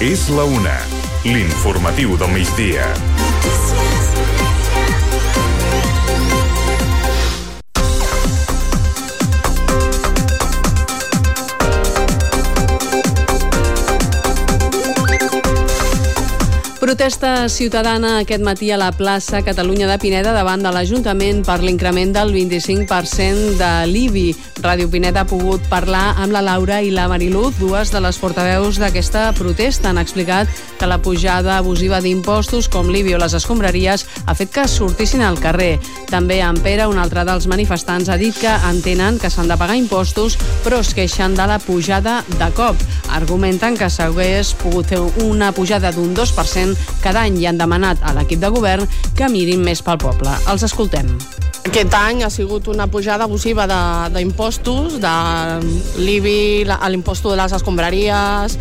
És la una. L'informatiu del migdia. Protesta ciutadana aquest matí a la plaça Catalunya de Pineda davant de l'Ajuntament per l'increment del 25% de l'IBI. Ràdio Pineda ha pogut parlar amb la Laura i la Mariluz, dues de les portaveus d'aquesta protesta. Han explicat que la pujada abusiva d'impostos com l'IBI o les escombraries ha fet que sortissin al carrer. També en Pere, un altre dels manifestants, ha dit que entenen que s'han de pagar impostos però es queixen de la pujada de cop. Argumenten que s'hagués pogut fer una pujada d'un 2% cada any i han demanat a l'equip de govern que mirin més pel poble. Els escoltem. Aquest any ha sigut una pujada abusiva d'impostos, de, de l'IBI, l'impost de les escombraries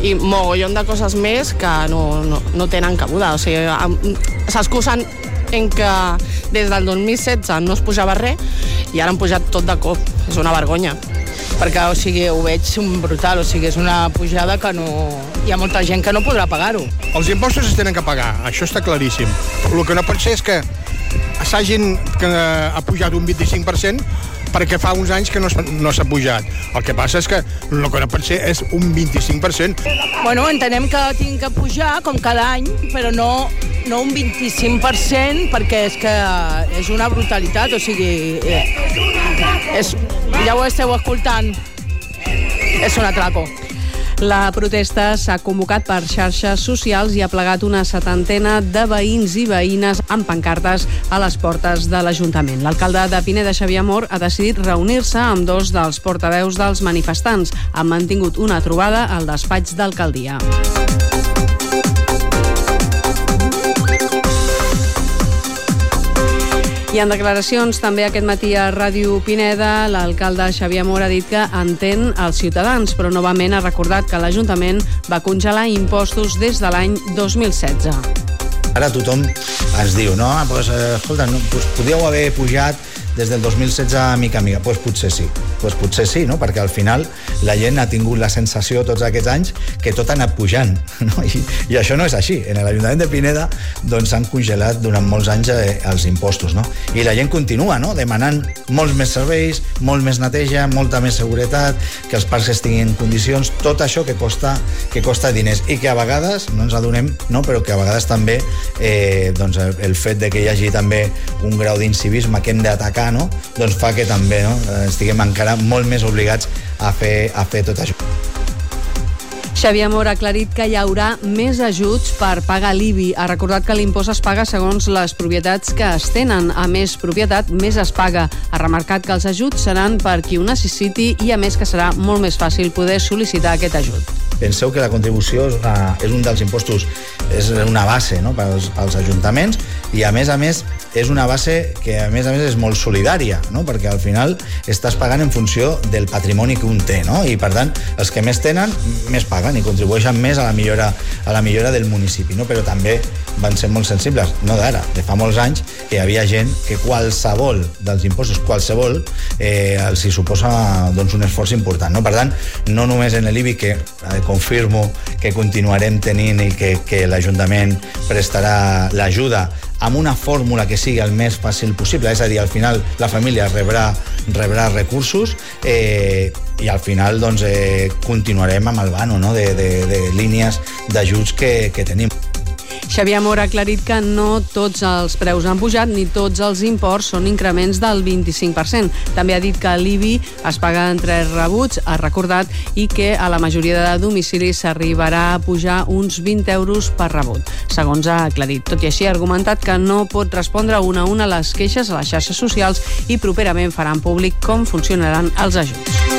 i mogollon de coses més que no, no, no tenen cabuda. O sigui, s'excusen en que des del 2016 no es pujava res i ara han pujat tot de cop. És una vergonya. Perquè o sigui, ho veig brutal, o sigui, és una pujada que no... Hi ha molta gent que no podrà pagar-ho. Els impostos es tenen que pagar, això està claríssim. El que no pot ser és que s'hagin que ha pujat un 25% perquè fa uns anys que no, s'ha- no s'ha pujat. El que passa és que el que no pot ser és un 25%. Bueno, entenem que tinc que pujar, com cada any, però no, no un 25%, perquè és que és una brutalitat, o sigui... Eh, és, ja ho esteu escoltant, és un atraco. La protesta s'ha convocat per xarxes socials i ha plegat una setantena de veïns i veïnes amb pancartes a les portes de l'Ajuntament. L'alcalde de Pineda, Xavier Amor, ha decidit reunir-se amb dos dels portaveus dels manifestants. Han mantingut una trobada al despatx d'alcaldia. I en declaracions també aquest matí a Ràdio Pineda, l'alcalde Xavier Amor ha dit que entén els ciutadans, però novament ha recordat que l'Ajuntament va congelar impostos des de l'any 2016. Ara tothom ens diu, no, pues, eh, escolta, no, pues, podíeu haver pujat des del 2016 mica a mica. Doncs pues potser sí, pues potser sí, no? perquè al final la gent ha tingut la sensació tots aquests anys que tot ha anat pujant. No? I, I això no és així. En l'Ajuntament de Pineda doncs, s'han congelat durant molts anys eh, els impostos. No? I la gent continua no? demanant molts més serveis, molt més neteja, molta més seguretat, que els parcs estiguin en condicions, tot això que costa, que costa diners i que a vegades no ens adonem, no? però que a vegades també eh, doncs el fet de que hi hagi també un grau d'incivisme que hem d'atacar no? doncs fa que també no? Eh, estiguem encara molt més obligats a fer, a fer tot això. Xavier Amor ha aclarit que hi haurà més ajuts per pagar l'IBI. Ha recordat que l'impost es paga segons les propietats que es tenen. A més propietat, més es paga. Ha remarcat que els ajuts seran per qui ho necessiti i a més que serà molt més fàcil poder sol·licitar aquest ajut. Penseu que la contribució és, una, és un dels impostos, és una base no? pels, pels ajuntaments i a més a més és una base que a més a més és molt solidària, no? perquè al final estàs pagant en funció del patrimoni que un té, no? i per tant els que més tenen més paguen i contribueixen més a la millora, a la millora del municipi, no? però també van ser molt sensibles, no d'ara, de fa molts anys que hi havia gent que qualsevol dels impostos, qualsevol, eh, els hi suposa doncs, un esforç important. No? Per tant, no només en l'IBI, que eh, confirmo que continuarem tenint i que, que l'Ajuntament prestarà l'ajuda amb una fórmula que sigui el més fàcil possible, és a dir, al final la família rebrà, rebrà recursos eh, i al final doncs, eh, continuarem amb el vano no? de, de, de línies d'ajuts que, que tenim. Xavier Amor ha aclarit que no tots els preus han pujat ni tots els imports són increments del 25%. També ha dit que l'IBI es paga en tres rebuts, ha recordat, i que a la majoria de domicilis s'arribarà a pujar uns 20 euros per rebut, segons ha aclarit. Tot i així ha argumentat que no pot respondre una a una les queixes a les xarxes socials i properament faran públic com funcionaran els ajuts.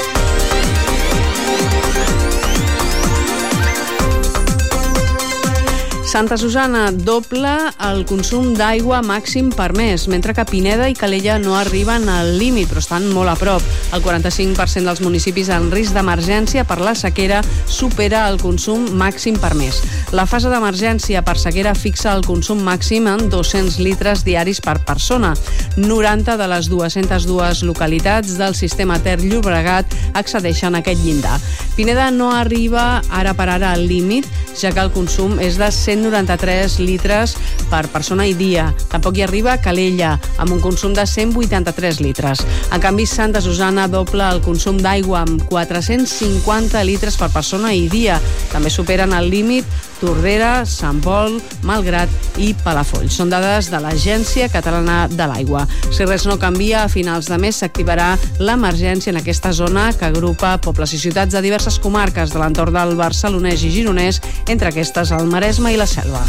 Santa Susana doble el consum d'aigua màxim per mes, mentre que Pineda i Calella no arriben al límit, però estan molt a prop. El 45% dels municipis en risc d'emergència per la sequera supera el consum màxim per mes. La fase d'emergència per sequera fixa el consum màxim en 200 litres diaris per persona. 90 de les 202 localitats del sistema Ter Llobregat accedeixen a aquest llindar. Pineda no arriba ara per ara al límit, ja que el consum és de 193 litres per persona i dia. Tampoc hi arriba Calella, amb un consum de 183 litres. En canvi, Santa Susana dobla el consum d'aigua amb 450 litres per persona i dia. També superen el límit Tordera, Sant Pol, Malgrat i Palafolls. Són dades de l'Agència Catalana de l'Aigua. Si res no canvia, a finals de mes s'activarà l'emergència en aquesta zona que agrupa pobles i ciutats de diverses comarques de l'entorn del Barcelonès i Gironès, entre aquestes el Maresme i la Selva.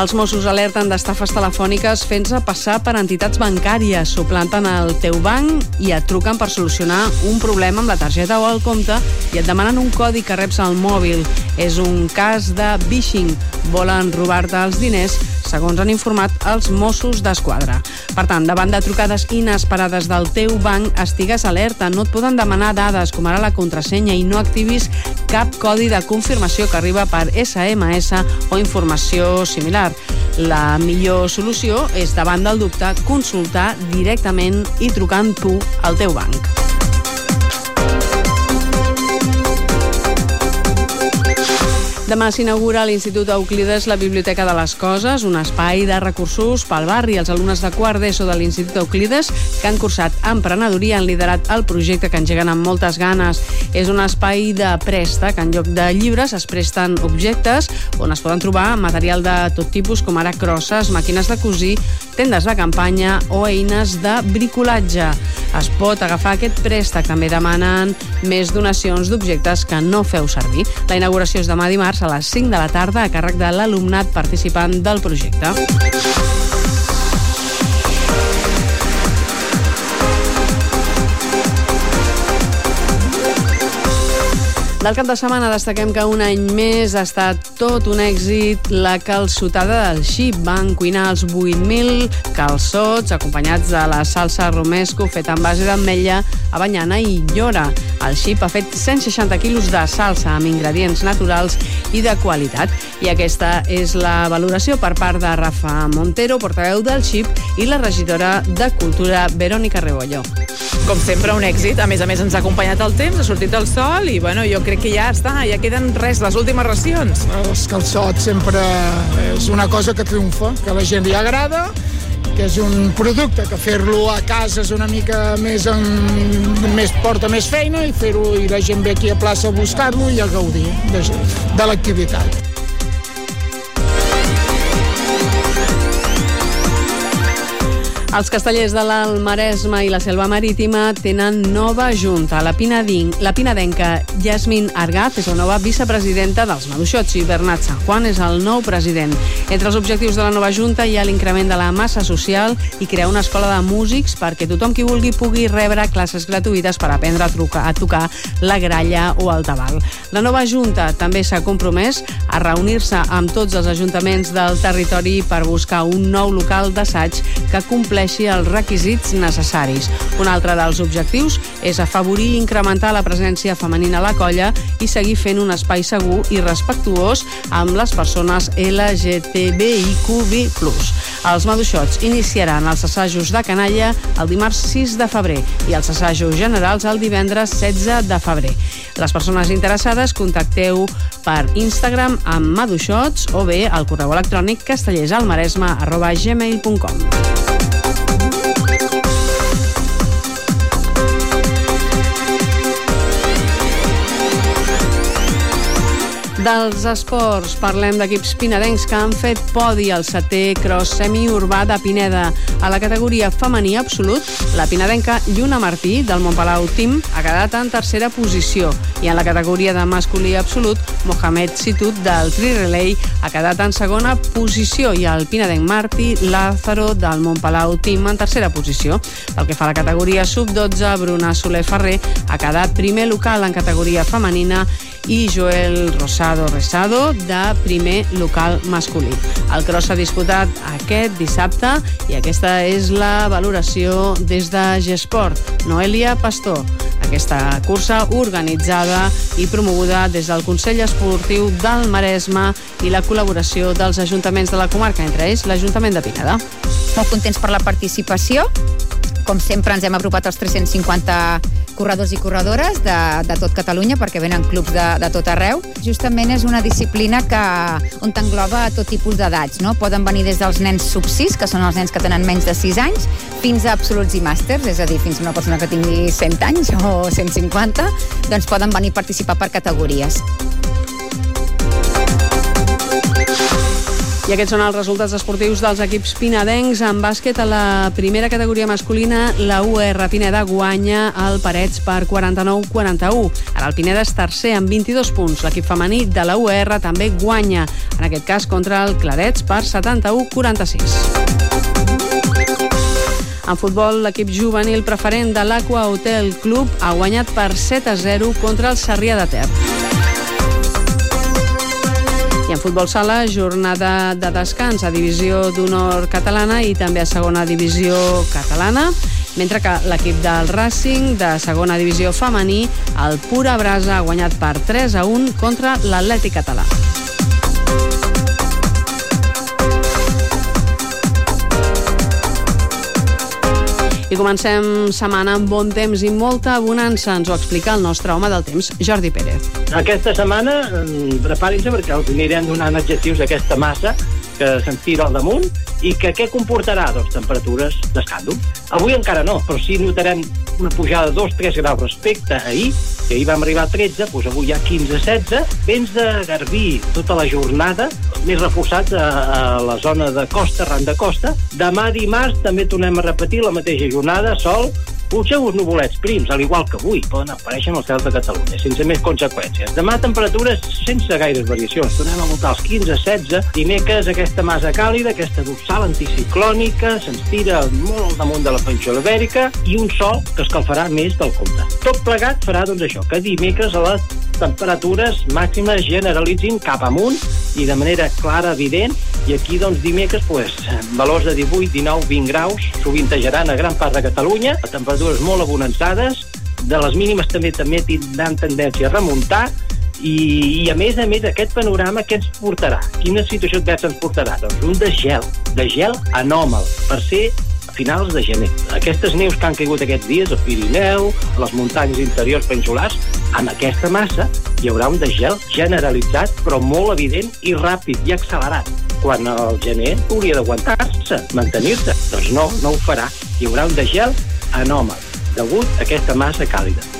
Els Mossos alerten d'estafes telefòniques fent-se passar per entitats bancàries, suplanten el teu banc i et truquen per solucionar un problema amb la targeta o el compte i et demanen un codi que reps al mòbil. És un cas de phishing. Volen robar-te els diners segons han informat els Mossos d'Esquadra. Per tant, davant de trucades inesperades del teu banc, estigues alerta. No et poden demanar dades com ara la contrasenya i no activis cap codi de confirmació que arriba per SMS o informació similar. La millor solució és, davant del dubte, consultar directament i trucant tu al teu banc. Demà s'inaugura a l'Institut Euclides la Biblioteca de les Coses, un espai de recursos pel barri. Els alumnes de quart d'ESO de l'Institut Euclides que han cursat emprenedoria han liderat el projecte que engeguen amb moltes ganes. És un espai de préstec. En lloc de llibres es presten objectes on es poden trobar material de tot tipus com ara crosses, màquines de cosir, tendes de campanya o eines de bricolatge. Es pot agafar aquest préstec. També demanen més donacions d'objectes que no feu servir. La inauguració és demà dimarts a les 5 de la tarda a càrrec de l'alumnat participant del projecte. Del cap de setmana destaquem que un any més ha estat tot un èxit la calçotada del xip. Van cuinar els 8.000 calçots acompanyats de la salsa romesco feta en base d'ametlla, avanyana i llora. El xip ha fet 160 quilos de salsa amb ingredients naturals i de qualitat. I aquesta és la valoració per part de Rafa Montero, portaveu del xip, i la regidora de Cultura, Verònica Rebollo. Com sempre, un èxit. A més a més, ens ha acompanyat el temps, ha sortit el sol i, bueno, jo crec que ja està, ja queden res, les últimes racions. Els calçots sempre és una cosa que triomfa, que a la gent li agrada, que és un producte que fer-lo a casa és una mica més, en, més porta més feina i fer-ho i la gent ve aquí a plaça a buscar-lo i a gaudir de, de l'activitat. Els castellers de l'Alt Maresme i la Selva Marítima tenen nova junta. La, Pinadin, la pinadenca Yasmin Argaz és la nova vicepresidenta dels Maduixots i Bernat San Juan és el nou president. Entre els objectius de la nova junta hi ha l'increment de la massa social i crear una escola de músics perquè tothom qui vulgui pugui rebre classes gratuïtes per aprendre a, trucar, a tocar la gralla o el tabal. La nova junta també s'ha compromès a reunir-se amb tots els ajuntaments del territori per buscar un nou local d'assaig que compleix compleixi els requisits necessaris. Un altre dels objectius és afavorir i incrementar la presència femenina a la colla i seguir fent un espai segur i respectuós amb les persones LGTBIQB+. Els maduixots iniciaran els assajos de canalla el dimarts 6 de febrer i els assajos generals el divendres 16 de febrer. Les persones interessades contacteu per Instagram amb maduixots o bé al correu electrònic castellersalmaresma arroba gmail.com. Dels esports, parlem d'equips pinadencs que han fet podi al setè cross semiurbà de Pineda. A la categoria femení absolut, la pinadenca Lluna Martí, del Montpalau Team, ha quedat en tercera posició. I en la categoria de masculí absolut, Mohamed Situt, del Tri Relay, ha quedat en segona posició i el pinadenc Martí Lázaro, del Montpalau Team, en tercera posició. Pel que fa a la categoria sub-12, Bruna Soler Ferrer ha quedat primer local en categoria femenina i Joel Rosado Resado de primer local masculí. El cross s'ha disputat aquest dissabte i aquesta és la valoració des de Gesport. Noelia Pastor. Aquesta cursa organitzada i promoguda des del Consell Esportiu del Maresme i la col·laboració dels ajuntaments de la comarca, entre ells l'Ajuntament de Pineda. Molt contents per la participació. Com sempre ens hem apropat als 350 corredors i corredores de, de tot Catalunya perquè venen clubs de, de tot arreu. Justament és una disciplina que, on t'engloba tot tipus d'edats. No? Poden venir des dels nens sub 6, que són els nens que tenen menys de 6 anys, fins a absoluts i màsters, és a dir, fins a una persona que tingui 100 anys o 150, doncs poden venir a participar per categories. I aquests són els resultats esportius dels equips pinadencs. En bàsquet, a la primera categoria masculina, la UR Pineda guanya el Parets per 49-41. Ara el Pineda és tercer amb 22 punts. L'equip femení de la UR també guanya, en aquest cas contra el Clarets per 71-46. En futbol, l'equip juvenil preferent de l'Aqua Hotel Club ha guanyat per 7 a 0 contra el Sarrià de Ter. Futbol sala, jornada de descans a divisió d'honor catalana i també a segona divisió catalana, mentre que l'equip del Racing de segona divisió femení, el Pura Brasa, ha guanyat per 3 a 1 contra l'Atlètic català. I comencem setmana amb bon temps i molta bonança. Ens ho explica el nostre home del temps, Jordi Pérez. Aquesta setmana, mm, preparin-se perquè els anirem donant adjectius d'aquesta massa que se'ns tira al damunt i que què comportarà? Doncs temperatures d'escàndol. Avui encara no, però sí notarem una pujada de 2-3 graus respecte a ahir, que ahir vam arribar a 13, doncs avui hi ha 15-16, vents de Garbí tota la jornada, més reforçats a, a la zona de costa, ran de costa. Demà dimarts també tornem a repetir la mateixa jornada, sol, Potser uns nuvolets prims, al igual que avui, poden aparèixer en el cel de Catalunya, sense més conseqüències. Demà temperatures sense gaires variacions. Tornem a voltar els 15-16. Dimecres aquesta massa càlida, aquesta dorsal anticiclònica, se'ns tira molt al damunt de la península ibèrica i un sol que escalfarà més del compte. Tot plegat farà doncs això, que dimecres a les temperatures màximes generalitzin cap amunt i de manera clara, evident, i aquí, doncs, dimecres, pues, valors de 18, 19, 20 graus, sovintejaran a gran part de Catalunya, a temperatures molt abonançades, de les mínimes també també tindran tendència a remuntar, i, i a més a més aquest panorama què ens portarà? Quina situació adversa ens portarà? Doncs un de gel, de gel anòmal, per ser a finals de gener. Aquestes neus que han caigut aquests dies al Pirineu, a les muntanyes interiors peninsulars, amb aquesta massa hi haurà un degel generalitzat, però molt evident i ràpid i accelerat quan el gener hauria d'aguantar-se, mantenir-se. Doncs no, no ho farà. Hi haurà un degel anòmal, degut a aquesta massa càlida.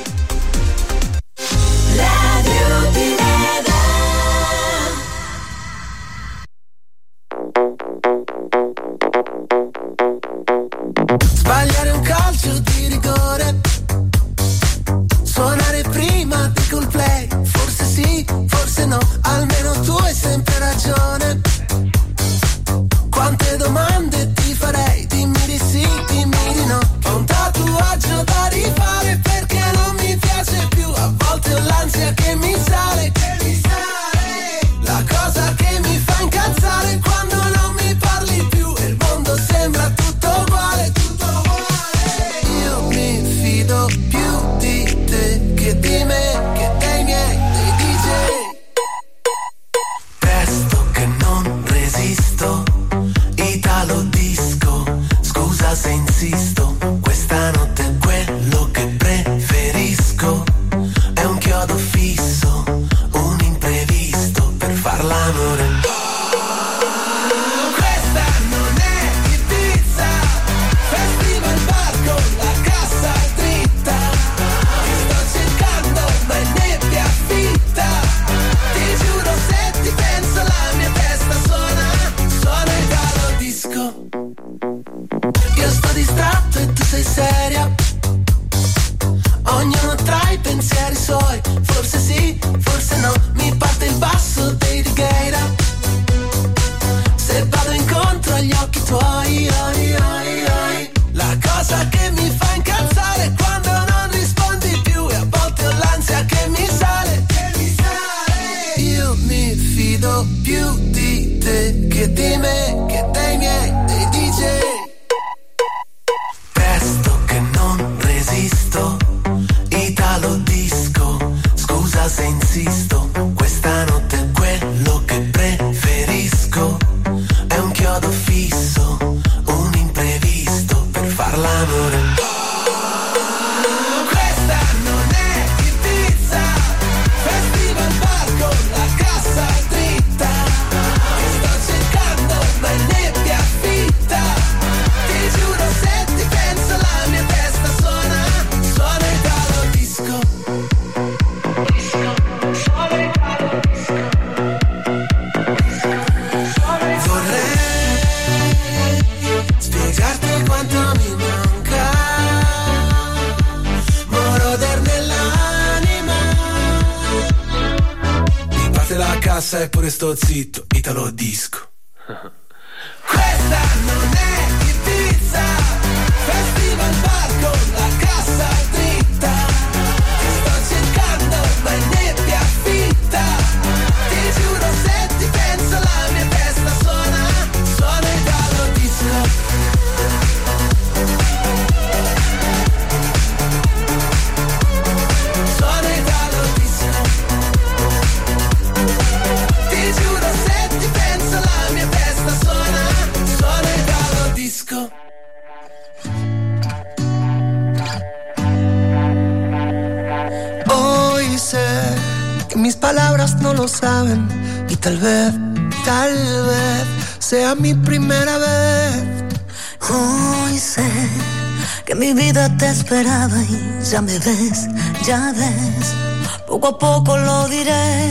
Insisto, cassa e pure sto zitto, Italo disco. Questa non è Ibiza, festival bar con la palabras no lo saben y tal vez, tal vez sea mi primera vez. Hoy sé que mi vida te esperaba y ya me ves, ya ves. Poco a poco lo diré.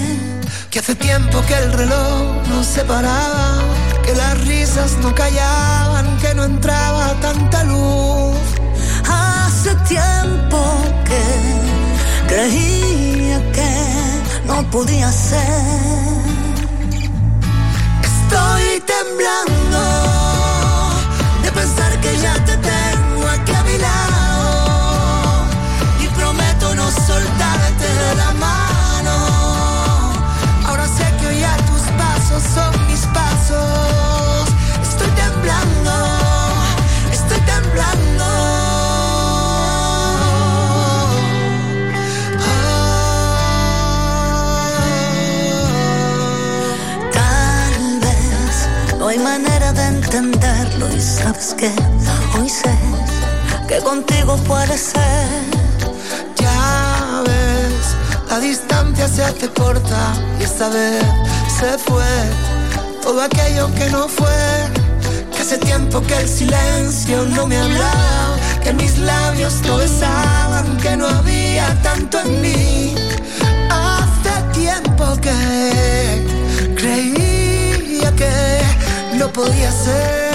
Que hace tiempo que el reloj no se paraba, que las risas no callaban, que no entraba tanta luz. Hace tiempo que creía que no podía ser. Estoy temblando de pensar que ya te tengo aquí a mi lado y prometo no soltarte de la mano. Ahora sé que hoy a tus pasos son mis pasos. Y sabes que hoy sé que contigo puede ser. Ya ves, la distancia se hace corta y esta vez se fue todo aquello que no fue. Que hace tiempo que el silencio no me hablaba, que mis labios no besaban, que no había tanto en mí. Hace tiempo que creía que no podía ser.